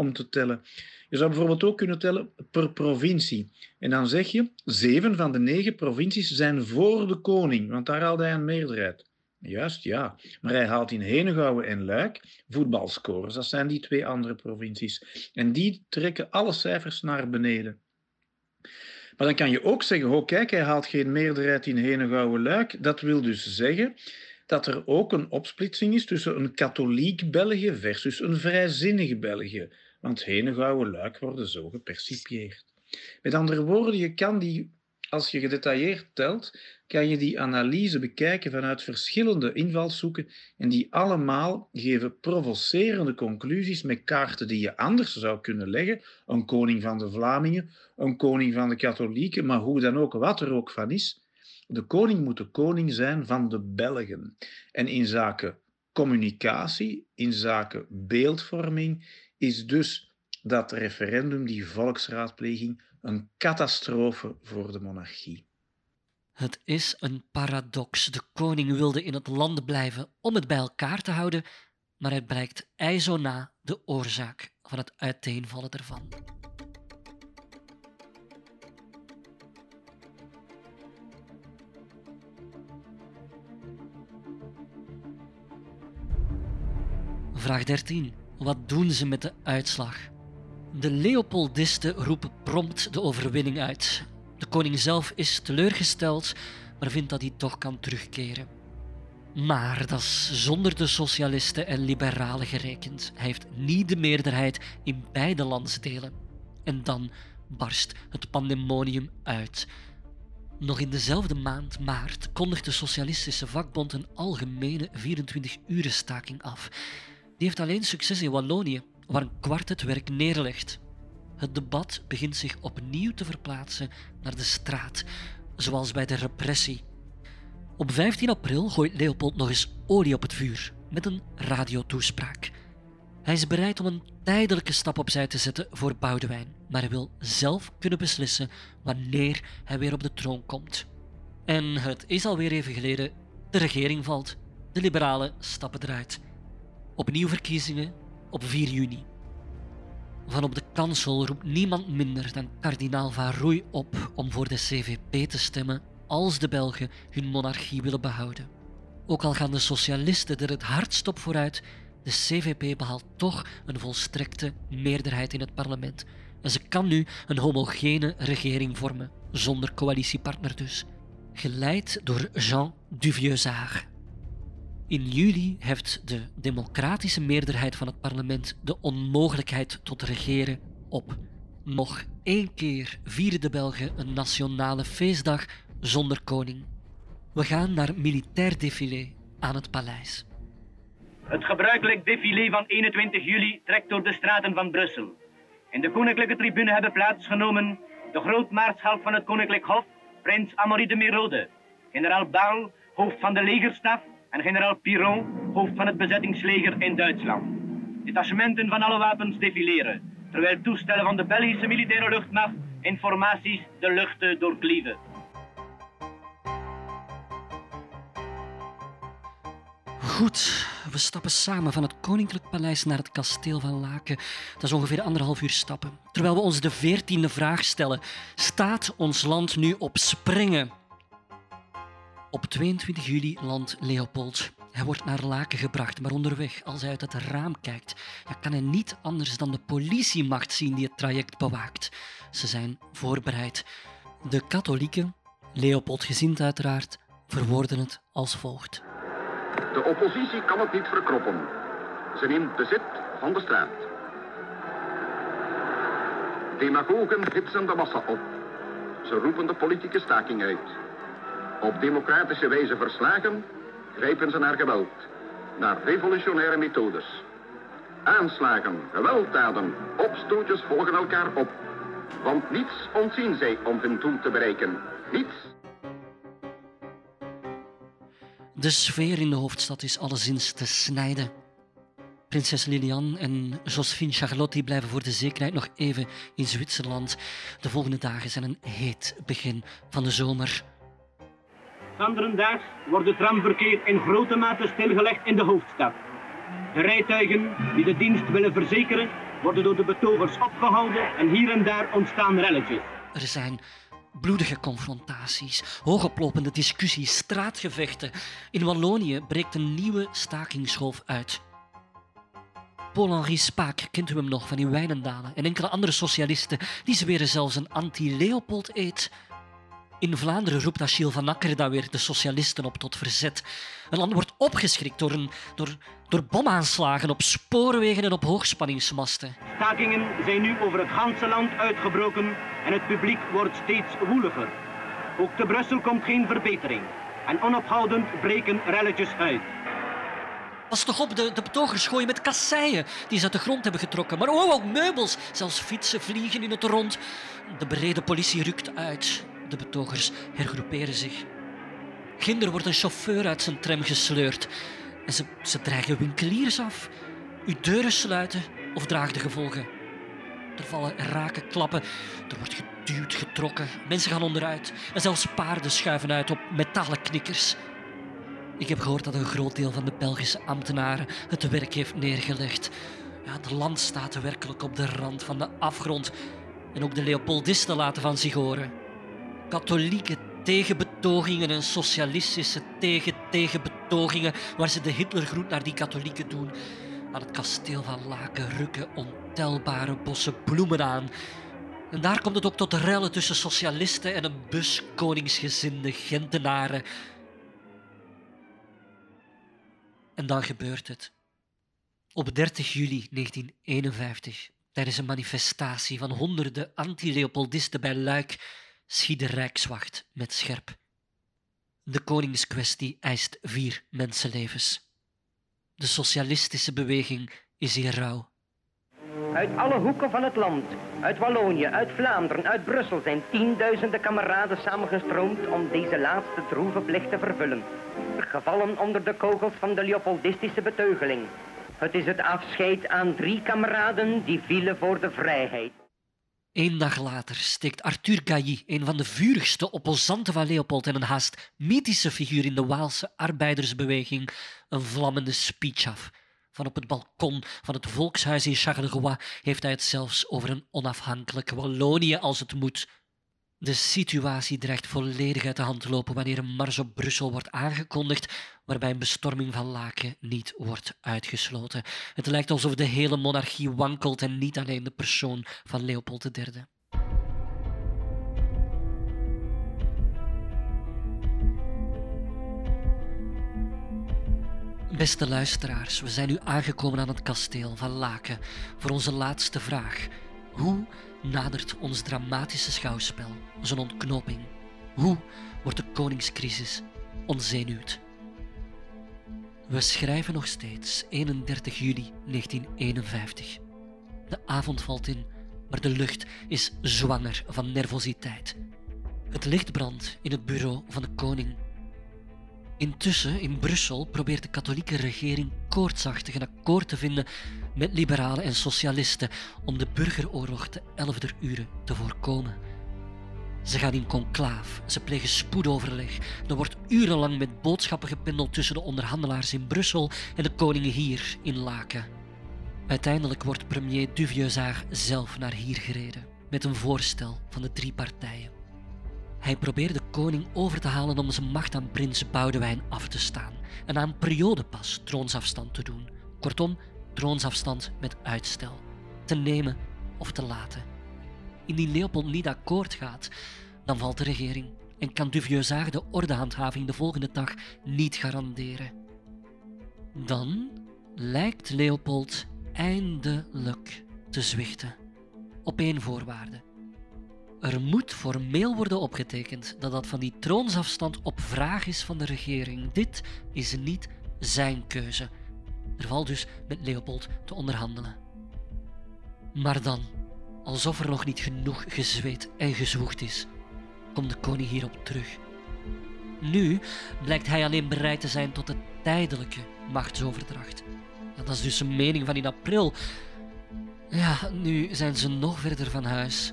om te tellen? Je zou bijvoorbeeld ook kunnen tellen per provincie. En dan zeg je, zeven van de negen provincies zijn voor de koning, want daar haalt hij een meerderheid. Juist, ja. Maar hij haalt in Henegouwen en Luik voetbalscores. Dat zijn die twee andere provincies. En die trekken alle cijfers naar beneden. Maar dan kan je ook zeggen, oh kijk, hij haalt geen meerderheid in Henegouwen-Luik. Dat wil dus zeggen dat er ook een opsplitsing is tussen een katholiek België versus een vrijzinnig België. Want Henegouwen-Luik worden zo gepercipieerd. Met andere woorden, je kan die, als je gedetailleerd telt, kan je die analyse bekijken vanuit verschillende invalshoeken en die allemaal geven provocerende conclusies met kaarten die je anders zou kunnen leggen. Een koning van de Vlamingen, een koning van de katholieken, maar hoe dan ook, wat er ook van is. De koning moet de koning zijn van de Belgen. En in zaken communicatie, in zaken beeldvorming, is dus dat referendum, die volksraadpleging, een catastrofe voor de monarchie. Het is een paradox. De koning wilde in het land blijven om het bij elkaar te houden, maar het blijkt ijzo na de oorzaak van het uiteenvallen ervan. Vraag 13. Wat doen ze met de uitslag? De Leopoldisten roepen prompt de overwinning uit. De koning zelf is teleurgesteld, maar vindt dat hij toch kan terugkeren. Maar dat is zonder de socialisten en liberalen gerekend. Hij heeft niet de meerderheid in beide landsdelen. En dan barst het pandemonium uit. Nog in dezelfde maand maart kondigt de Socialistische Vakbond een algemene 24-uren staking af. Die heeft alleen succes in Wallonië, waar een kwart het werk neerlegt. Het debat begint zich opnieuw te verplaatsen naar de straat, zoals bij de repressie. Op 15 april gooit Leopold nog eens olie op het vuur met een radiotoespraak. Hij is bereid om een tijdelijke stap opzij te zetten voor Boudewijn, maar hij wil zelf kunnen beslissen wanneer hij weer op de troon komt. En het is alweer even geleden, de regering valt, de liberalen stappen eruit. Opnieuw verkiezingen op 4 juni. Van op de kansel roept niemand minder dan kardinaal Van Roei op om voor de CVP te stemmen als de Belgen hun monarchie willen behouden. Ook al gaan de socialisten er het hardst op vooruit, de CVP behaalt toch een volstrekte meerderheid in het parlement. En ze kan nu een homogene regering vormen, zonder coalitiepartner dus. Geleid door Jean Duvieusard. In juli heft de democratische meerderheid van het parlement de onmogelijkheid tot regeren op. Nog één keer vieren de Belgen een nationale feestdag zonder koning. We gaan naar militair défilé aan het paleis. Het gebruikelijk défilé van 21 juli trekt door de straten van Brussel. In de koninklijke tribune hebben plaatsgenomen de grootmaarschalk van het koninklijk hof, prins Amaury de Merode, generaal Baal, hoofd van de legerstaf en generaal Piron, hoofd van het bezettingsleger in Duitsland. Detachementen van alle wapens defileren, terwijl toestellen van de Belgische militaire luchtmacht informaties de luchten doorklieven. Goed, we stappen samen van het Koninklijk Paleis naar het kasteel van Laken. Dat is ongeveer anderhalf uur stappen. Terwijl we ons de veertiende vraag stellen: staat ons land nu op springen? Op 22 juli landt Leopold. Hij wordt naar Laken gebracht, maar onderweg, als hij uit het raam kijkt, kan hij niet anders dan de politiemacht zien die het traject bewaakt. Ze zijn voorbereid. De katholieken, Leopold gezind uiteraard, verwoorden het als volgt. De oppositie kan het niet verkroppen. Ze neemt bezit van de straat. Demagogen hitsen de massa op. Ze roepen de politieke staking uit. Op democratische wijze verslagen grijpen ze naar geweld, naar revolutionaire methodes. Aanslagen, gewelddaden, opstootjes volgen elkaar op. Want niets ontzien zij om hun doel te bereiken. Niets. De sfeer in de hoofdstad is alleszins te snijden. Prinses Liliane en Josephine Charlotte blijven voor de zekerheid nog even in Zwitserland. De volgende dagen zijn een heet begin van de zomer. Anderendaags wordt het tramverkeer in grote mate stilgelegd in de hoofdstad. De rijtuigen die de dienst willen verzekeren, worden door de betogers opgehouden en hier en daar ontstaan relletjes. Er zijn bloedige confrontaties, hoogoplopende discussies, straatgevechten. In Wallonië breekt een nieuwe stakingsgolf uit. Paul-Henri Spaak kent u hem nog van in Wijnendalen en enkele andere socialisten die zweren zelfs een anti-Leopold-eed. In Vlaanderen roept Achille van Akker dan weer de socialisten op tot verzet. Een land wordt opgeschrikt door, een, door, door bomaanslagen op spoorwegen en op hoogspanningsmasten. Stakingen zijn nu over het ganse land uitgebroken en het publiek wordt steeds woeliger. Ook te Brussel komt geen verbetering. En onophoudend breken relletjes uit. Pas toch op, de, de betogers gooien met kasseien die ze uit de grond hebben getrokken. Maar oh, ook meubels, zelfs fietsen vliegen in het rond. De bereden politie rukt uit. De betogers hergroeperen zich. Ginder wordt een chauffeur uit zijn tram gesleurd. En ze, ze dreigen winkeliers af. Uw deuren sluiten of draag de gevolgen. Er vallen raken klappen. Er wordt geduwd, getrokken. Mensen gaan onderuit. En zelfs paarden schuiven uit op metalen knikkers. Ik heb gehoord dat een groot deel van de Belgische ambtenaren het werk heeft neergelegd. Ja, het land staat werkelijk op de rand van de afgrond. En ook de Leopoldisten laten van zich horen. Katholieke tegenbetogingen en socialistische tegen-tegenbetogingen, waar ze de Hitlergroet naar die katholieken doen. Aan het kasteel van Laken rukken ontelbare bossen bloemen aan. En daar komt het ook tot rellen tussen socialisten en een bus koningsgezinde Gentenaren. En dan gebeurt het. Op 30 juli 1951, tijdens een manifestatie van honderden anti-Leopoldisten bij Luik, schiet de Rijkswacht met scherp. De koningskwestie eist vier mensenlevens. De socialistische beweging is hier rauw. Uit alle hoeken van het land, uit Wallonië, uit Vlaanderen, uit Brussel zijn tienduizenden kameraden samengestroomd om deze laatste droeve plicht te vervullen. Gevallen onder de kogels van de Leopoldistische beteugeling. Het is het afscheid aan drie kameraden die vielen voor de vrijheid. Eén dag later steekt Arthur Gailly, een van de vurigste opposanten van Leopold en een haast mythische figuur in de Waalse arbeidersbeweging, een vlammende speech af. Van op het balkon van het volkshuis in Charleroi heeft hij het zelfs over een onafhankelijk Wallonië als het moet. De situatie dreigt volledig uit de hand te lopen wanneer een mars op Brussel wordt aangekondigd, waarbij een bestorming van Laken niet wordt uitgesloten. Het lijkt alsof de hele monarchie wankelt en niet alleen de persoon van Leopold III. Beste luisteraars, we zijn nu aangekomen aan het kasteel van Laken voor onze laatste vraag. Hoe nadert ons dramatische schouwspel zijn ontknoping? Hoe wordt de koningscrisis onzenuwd? We schrijven nog steeds 31 juli 1951. De avond valt in, maar de lucht is zwanger van nervositeit. Het licht brandt in het bureau van de koning. Intussen, in Brussel, probeert de katholieke regering koortsachtig een akkoord te vinden met liberalen en socialisten om de burgeroorlog te 11 uren te voorkomen. Ze gaan in conclaaf, ze plegen spoedoverleg. Er wordt urenlang met boodschappen gependeld tussen de onderhandelaars in Brussel en de koningen hier in Laken. Uiteindelijk wordt premier Duvieusard zelf naar hier gereden met een voorstel van de drie partijen. Hij probeerde de koning over te halen om zijn macht aan prins Boudewijn af te staan en aan periodepas troonsafstand te doen. Kortom, troonsafstand met uitstel. Te nemen of te laten. Indien Leopold niet akkoord gaat, dan valt de regering en kan Duvieusard de ordehandhaving de volgende dag niet garanderen. Dan lijkt Leopold eindelijk te zwichten. Op één voorwaarde. Er moet formeel worden opgetekend dat dat van die troonsafstand op vraag is van de regering. Dit is niet zijn keuze. Er valt dus met Leopold te onderhandelen. Maar dan, alsof er nog niet genoeg gezweet en gezwoegd is, komt de koning hierop terug. Nu blijkt hij alleen bereid te zijn tot de tijdelijke machtsoverdracht. Dat is dus een mening van in april. Ja, nu zijn ze nog verder van huis.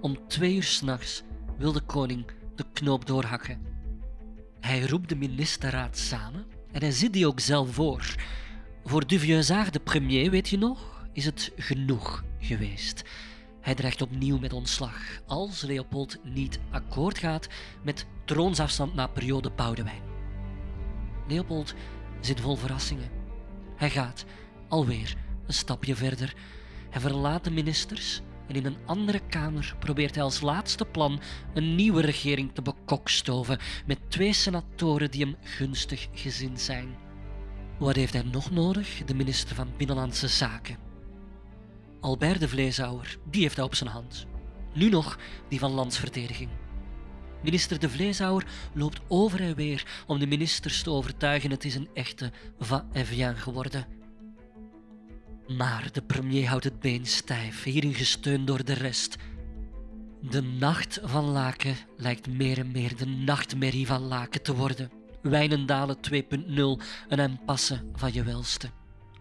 Om twee uur s'nachts wil de koning de knoop doorhakken. Hij roept de ministerraad samen en hij zit die ook zelf voor. Voor Duvieusard, de premier, weet je nog, is het genoeg Hij dreigt opnieuw met ontslag als Leopold niet akkoord gaat met troonsafstand na periode Boudewijn. Leopold zit vol verrassingen. Hij gaat alweer een stapje verder. Hij verlaat de ministers en in een andere kamer probeert hij als laatste plan een nieuwe regering te bekokstoven met twee senatoren die hem gunstig gezind zijn. Wat heeft hij nog nodig? De minister van Binnenlandse Zaken. Albert de Vleeshouwer, die heeft hij op zijn hand. Nu nog die van Landsverdediging. Minister de Vleeshouwer loopt over en weer om de ministers te overtuigen het is een echte va-et-vient geworden. Maar de premier houdt het been stijf, hierin gesteund door de rest. De nacht van Laken lijkt meer en meer de nachtmerrie van Laken te worden. Wijnendalen 2.0, een impasse van je welste.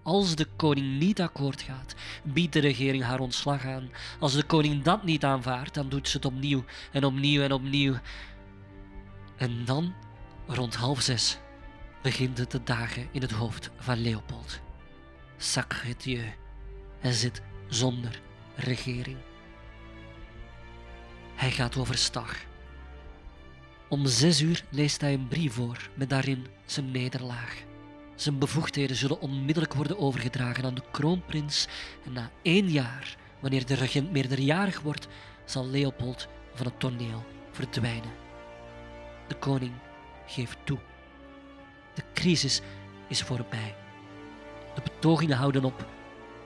Als de koning niet akkoord gaat, biedt de regering haar ontslag aan. Als de koning dat niet aanvaardt, dan doet ze het opnieuw en opnieuw en opnieuw. En dan, rond half zes, begint het te dagen in het hoofd van Leopold. Sacre Dieu, hij zit zonder regering. Hij gaat overstag. Om zes uur leest hij een brief voor met daarin zijn nederlaag. Zijn bevoegdheden zullen onmiddellijk worden overgedragen aan de kroonprins en na één jaar, wanneer de regent meerderjarig wordt, zal Leopold van het toneel verdwijnen. De koning geeft toe. De crisis is voorbij. De betogingen houden op.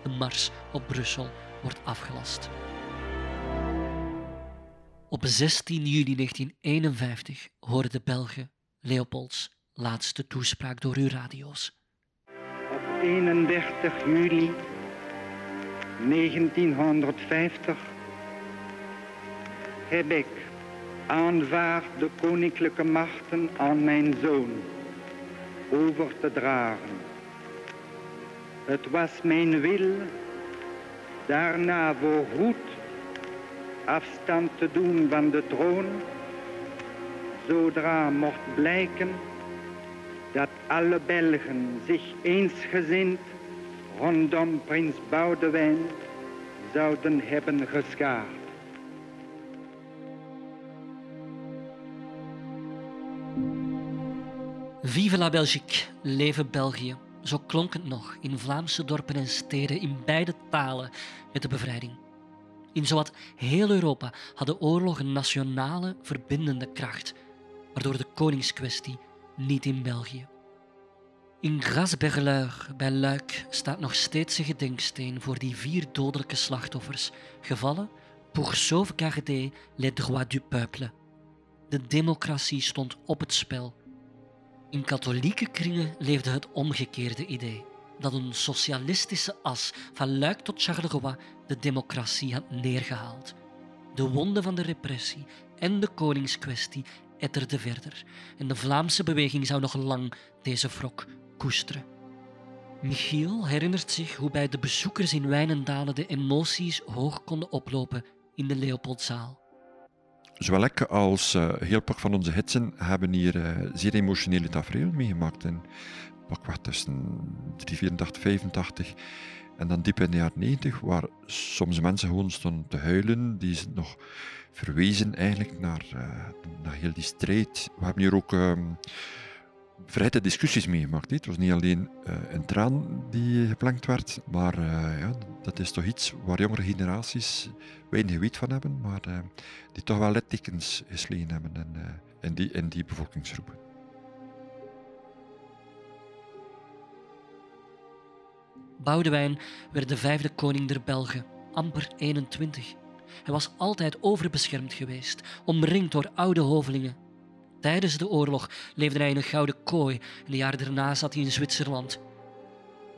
De mars op Brussel wordt afgelast. Op 16 juli 1951 horen de Belgen Leopolds laatste toespraak door uw radio's. 31 juli 1950 heb ik aanvaard de koninklijke machten aan mijn zoon over te dragen. Het was mijn wil daarna voorgoed afstand te doen van de troon, zodra mocht blijken dat alle Belgen zich eensgezind rondom prins Boudewijn zouden hebben geschaard. Vive la Belgique, leven België. Zo klonk het nog in Vlaamse dorpen en steden in beide talen met de bevrijding. In zowat heel Europa had de oorlog een nationale verbindende kracht, waardoor de koningskwestie niet in België. In Grasberleur bij Luik staat nog steeds een gedenksteen voor die vier dodelijke slachtoffers, gevallen pour sauvegarder les droits du peuple. De democratie stond op het spel. In katholieke kringen leefde het omgekeerde idee dat een socialistische as van Luik tot Charleroi de democratie had neergehaald. De wonden van de repressie en de koningskwestie etterden verder en de Vlaamse beweging zou nog lang deze wrok koesteren. Michiel herinnert zich hoe bij de bezoekers in Wijnendalen de emoties hoog konden oplopen in de Leopoldzaal. Zowel ik als uh, heel pak van onze hitsen hebben hier uh, zeer emotionele tafereel meegemaakt. En pakweg tussen 84, 85 en dan diep in de jaren 90, waar soms mensen gewoon stonden te huilen, die nog verwezen eigenlijk naar, uh, naar heel die strijd. We hebben hier ook um, discussies meegemaakt. Het was niet alleen uh, een traan die geplankt werd, maar uh, ja, dat is toch iets waar jongere generaties weinig weet van hebben, maar die toch wel littekens geslegen hebben in, in, die, in die bevolkingsgroepen. Boudewijn werd de vijfde koning der Belgen, amper 21. Hij was altijd overbeschermd geweest, omringd door oude hovelingen. Tijdens de oorlog leefde hij in een gouden kooi en de jaar daarna zat hij in Zwitserland.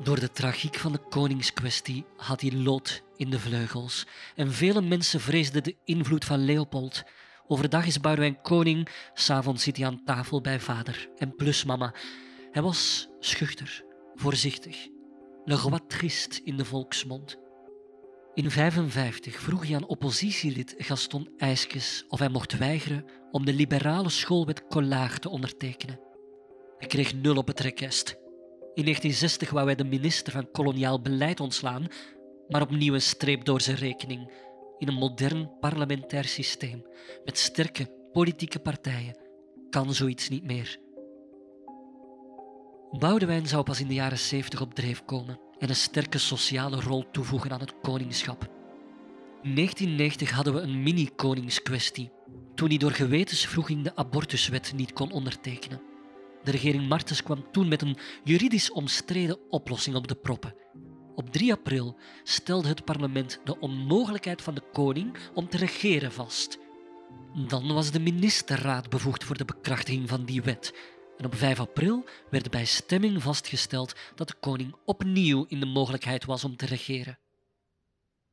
Door de tragiek van de koningskwestie had hij lood in de vleugels en vele mensen vreesden de invloed van Leopold. Overdag is Boudewijn koning, s'avonds zit hij aan tafel bij vader en plusmama. Hij was schuchter, voorzichtig, le roi triste in de volksmond. In 1955 vroeg hij aan oppositielid Gaston IJskes of hij mocht weigeren om de liberale schoolwet Collard te ondertekenen. Hij kreeg nul op het rekest. In 1960 wou hij de minister van koloniaal beleid ontslaan, maar opnieuw een streep door zijn rekening in een modern parlementair systeem met sterke politieke partijen kan zoiets niet meer. Boudewijn zou pas in de jaren 70 op dreef komen en een sterke sociale rol toevoegen aan het koningschap. In 1990 hadden we een mini-koningskwestie, toen hij door gewetensvroeging de abortuswet niet kon ondertekenen. De regering Martens kwam toen met een juridisch omstreden oplossing op de proppen. Op 3 april stelde het parlement de onmogelijkheid van de koning om te regeren vast. Dan was de ministerraad bevoegd voor de bekrachtiging van die wet, en op 5 april werd bij stemming vastgesteld dat de koning opnieuw in de mogelijkheid was om te regeren.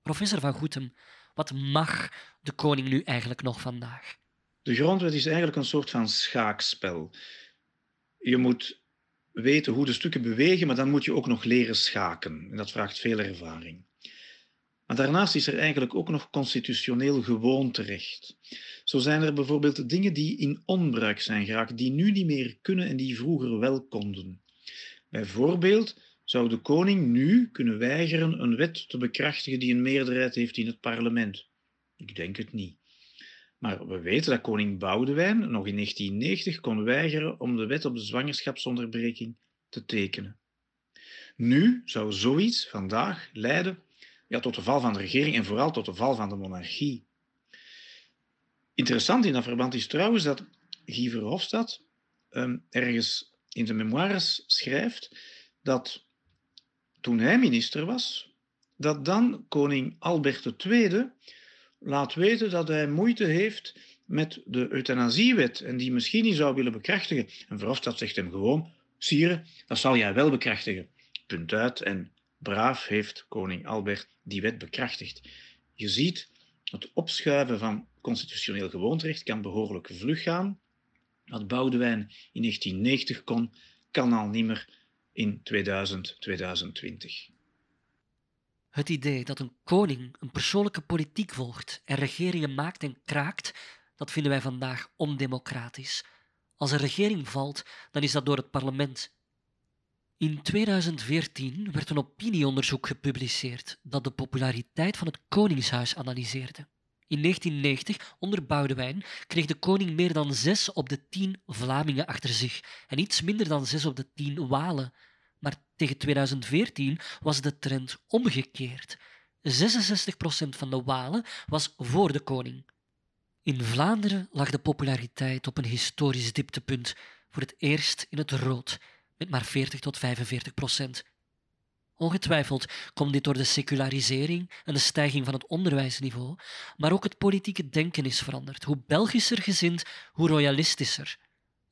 Professor van Goetem, wat mag de koning nu eigenlijk nog vandaag? De grondwet is eigenlijk een soort van schaakspel. Je moet weten hoe de stukken bewegen, maar dan moet je ook nog leren schaken. En dat vraagt veel ervaring. Maar daarnaast is er eigenlijk ook nog constitutioneel gewoonterecht. Zo zijn er bijvoorbeeld dingen die in onbruik zijn geraakt, die nu niet meer kunnen en die vroeger wel konden. Bijvoorbeeld zou de koning nu kunnen weigeren een wet te bekrachtigen die een meerderheid heeft in het parlement. Ik denk het niet. Maar we weten dat koning Boudewijn nog in 1990 kon weigeren om de wet op de zwangerschapsonderbreking te tekenen. Nu zou zoiets vandaag leiden ja, tot de val van de regering en vooral tot de val van de monarchie. Interessant in dat verband is trouwens dat Guy Verhofstadt um, ergens in zijn memoires schrijft dat toen hij minister was, dat dan koning Albert II laat weten dat hij moeite heeft met de euthanasiewet en die misschien niet zou willen bekrachtigen. En Verhofstadt zegt hem gewoon, sire, dat zal jij wel bekrachtigen. Punt uit. En braaf heeft koning Albert die wet bekrachtigd. Je ziet, het opschuiven van constitutioneel gewoonterecht kan behoorlijk vlug gaan. Wat Boudewijn in 1990 kon, kan al niet meer in 2000, 2020. Het idee dat een koning een persoonlijke politiek volgt en regeringen maakt en kraakt, dat vinden wij vandaag ondemocratisch. Als een regering valt, dan is dat door het parlement. In 2014 werd een opinieonderzoek gepubliceerd dat de populariteit van het Koningshuis analyseerde. In 1990, onder Boudewijn, kreeg de koning meer dan 6 op de 10 Vlamingen achter zich en iets minder dan 6 op de 10 Walen. Maar tegen 2014 was de trend omgekeerd. 66% van de Walen was voor de koning. In Vlaanderen lag de populariteit op een historisch dieptepunt, voor het eerst in het rood, met maar 40 tot 45 procent. Ongetwijfeld komt dit door de secularisering en de stijging van het onderwijsniveau, maar ook het politieke denken is veranderd. Hoe Belgischer gezind, hoe royalistischer.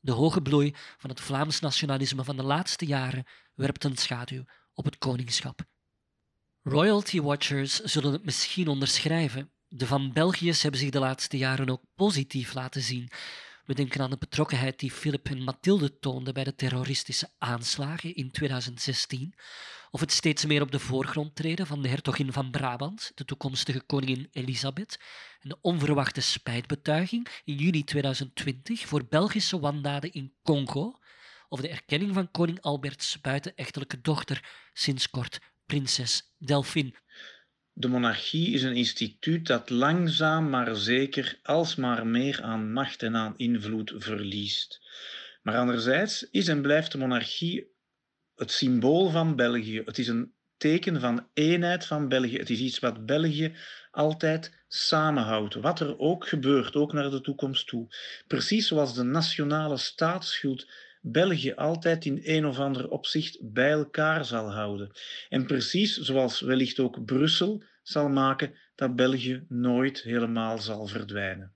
De hoge bloei van het Vlaams nationalisme van de laatste jaren werpt een schaduw op het koningschap. Royalty watchers zullen het misschien onderschrijven. De van Belgiërs hebben zich de laatste jaren ook positief laten zien. We denken aan de betrokkenheid die Philip en Mathilde toonden bij de terroristische aanslagen in 2016, of het steeds meer op de voorgrond treden van de hertogin van Brabant, de toekomstige koningin Elisabeth, en de onverwachte spijtbetuiging in juni 2020 voor Belgische wandaden in Congo, of de erkenning van koning Alberts buitenechtelijke dochter, sinds kort prinses Delphine. De monarchie is een instituut dat langzaam maar zeker alsmaar meer aan macht en aan invloed verliest. Maar anderzijds is en blijft de monarchie het symbool van België. Het is een teken van eenheid van België. Het is iets wat België altijd samenhoudt, wat er ook gebeurt, ook naar de toekomst toe. Precies zoals de nationale staatsschuld België altijd in een of ander opzicht bij elkaar zal houden. En precies zoals wellicht ook Brussel zal maken dat België nooit helemaal zal verdwijnen.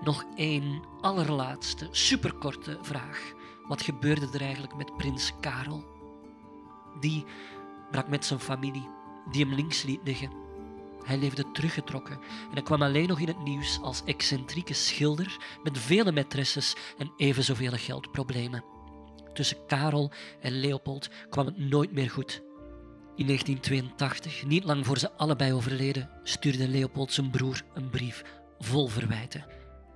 Nog één allerlaatste, superkorte vraag. Wat gebeurde er eigenlijk met prins Karel? Die brak met zijn familie, die hem links liet liggen. Hij leefde teruggetrokken en hij kwam alleen nog in het nieuws als excentrieke schilder met vele maîtresses en even zoveel geldproblemen. Tussen Karel en Leopold kwam het nooit meer goed. In 1982, niet lang voor ze allebei overleden, stuurde Leopold zijn broer een brief vol verwijten.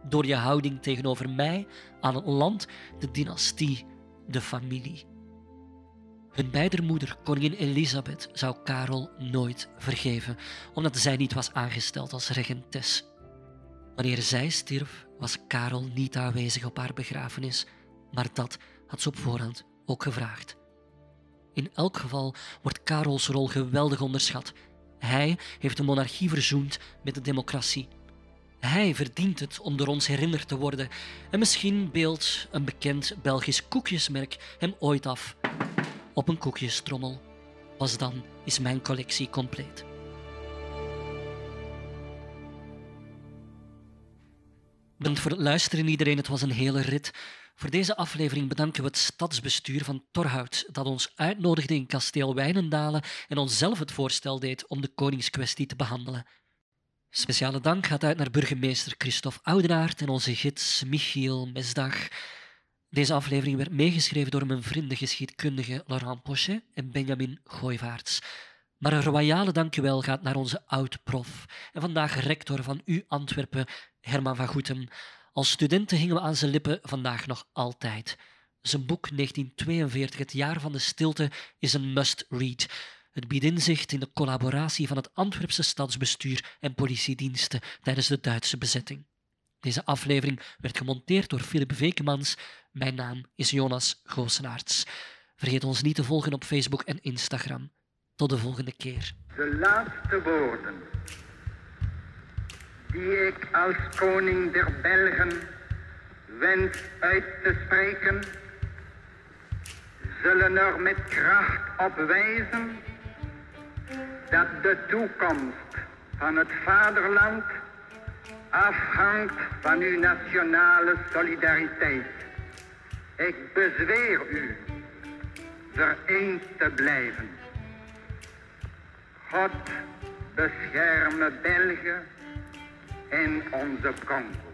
Door je houding tegenover mij, aan het land, de dynastie, de familie. Hun beidermoeder, koningin Elisabeth, zou Karel nooit vergeven, omdat zij niet was aangesteld als regentes. Wanneer zij stierf, was Karel niet aanwezig op haar begrafenis, maar dat had ze op voorhand ook gevraagd. In elk geval wordt Karels rol geweldig onderschat. Hij heeft de monarchie verzoend met de democratie. Hij verdient het om door ons herinnerd te worden. En misschien beeldt een bekend Belgisch koekjesmerk hem ooit af op een koekjestrommel. Pas dan is mijn collectie compleet. Bedankt voor het luisteren iedereen, het was een hele rit. Voor deze aflevering bedanken we het stadsbestuur van Torhout dat ons uitnodigde in kasteel Wijnendalen en ons zelf het voorstel deed om de koningskwestie te behandelen. Speciale dank gaat uit naar burgemeester Christophe Oudenaard en onze gids Michiel Mesdag. Deze aflevering werd meegeschreven door mijn vrienden geschiedkundige Laurent Pochet en Benjamin Gooivaarts. Maar een royale dankjewel gaat naar onze oud-prof en vandaag rector van U Antwerpen, Herman van Goetem. Als studenten hingen we aan zijn lippen vandaag nog altijd. Zijn boek 1942, Het jaar van de stilte, is een must-read. Het biedt inzicht in de collaboratie van het Antwerpse stadsbestuur en politiediensten tijdens de Duitse bezetting. Deze aflevering werd gemonteerd door Philip Vekemans. Mijn naam is Jonas Goosenaerts. Vergeet ons niet te volgen op Facebook en Instagram. Tot de volgende keer. De laatste woorden die ik als koning der Belgen wens uit te spreken, zullen er met kracht op wijzen dat de toekomst van het vaderland afhangt van uw nationale solidariteit. Ik bezweer u vereend te blijven. God bescherme België en onze Congo.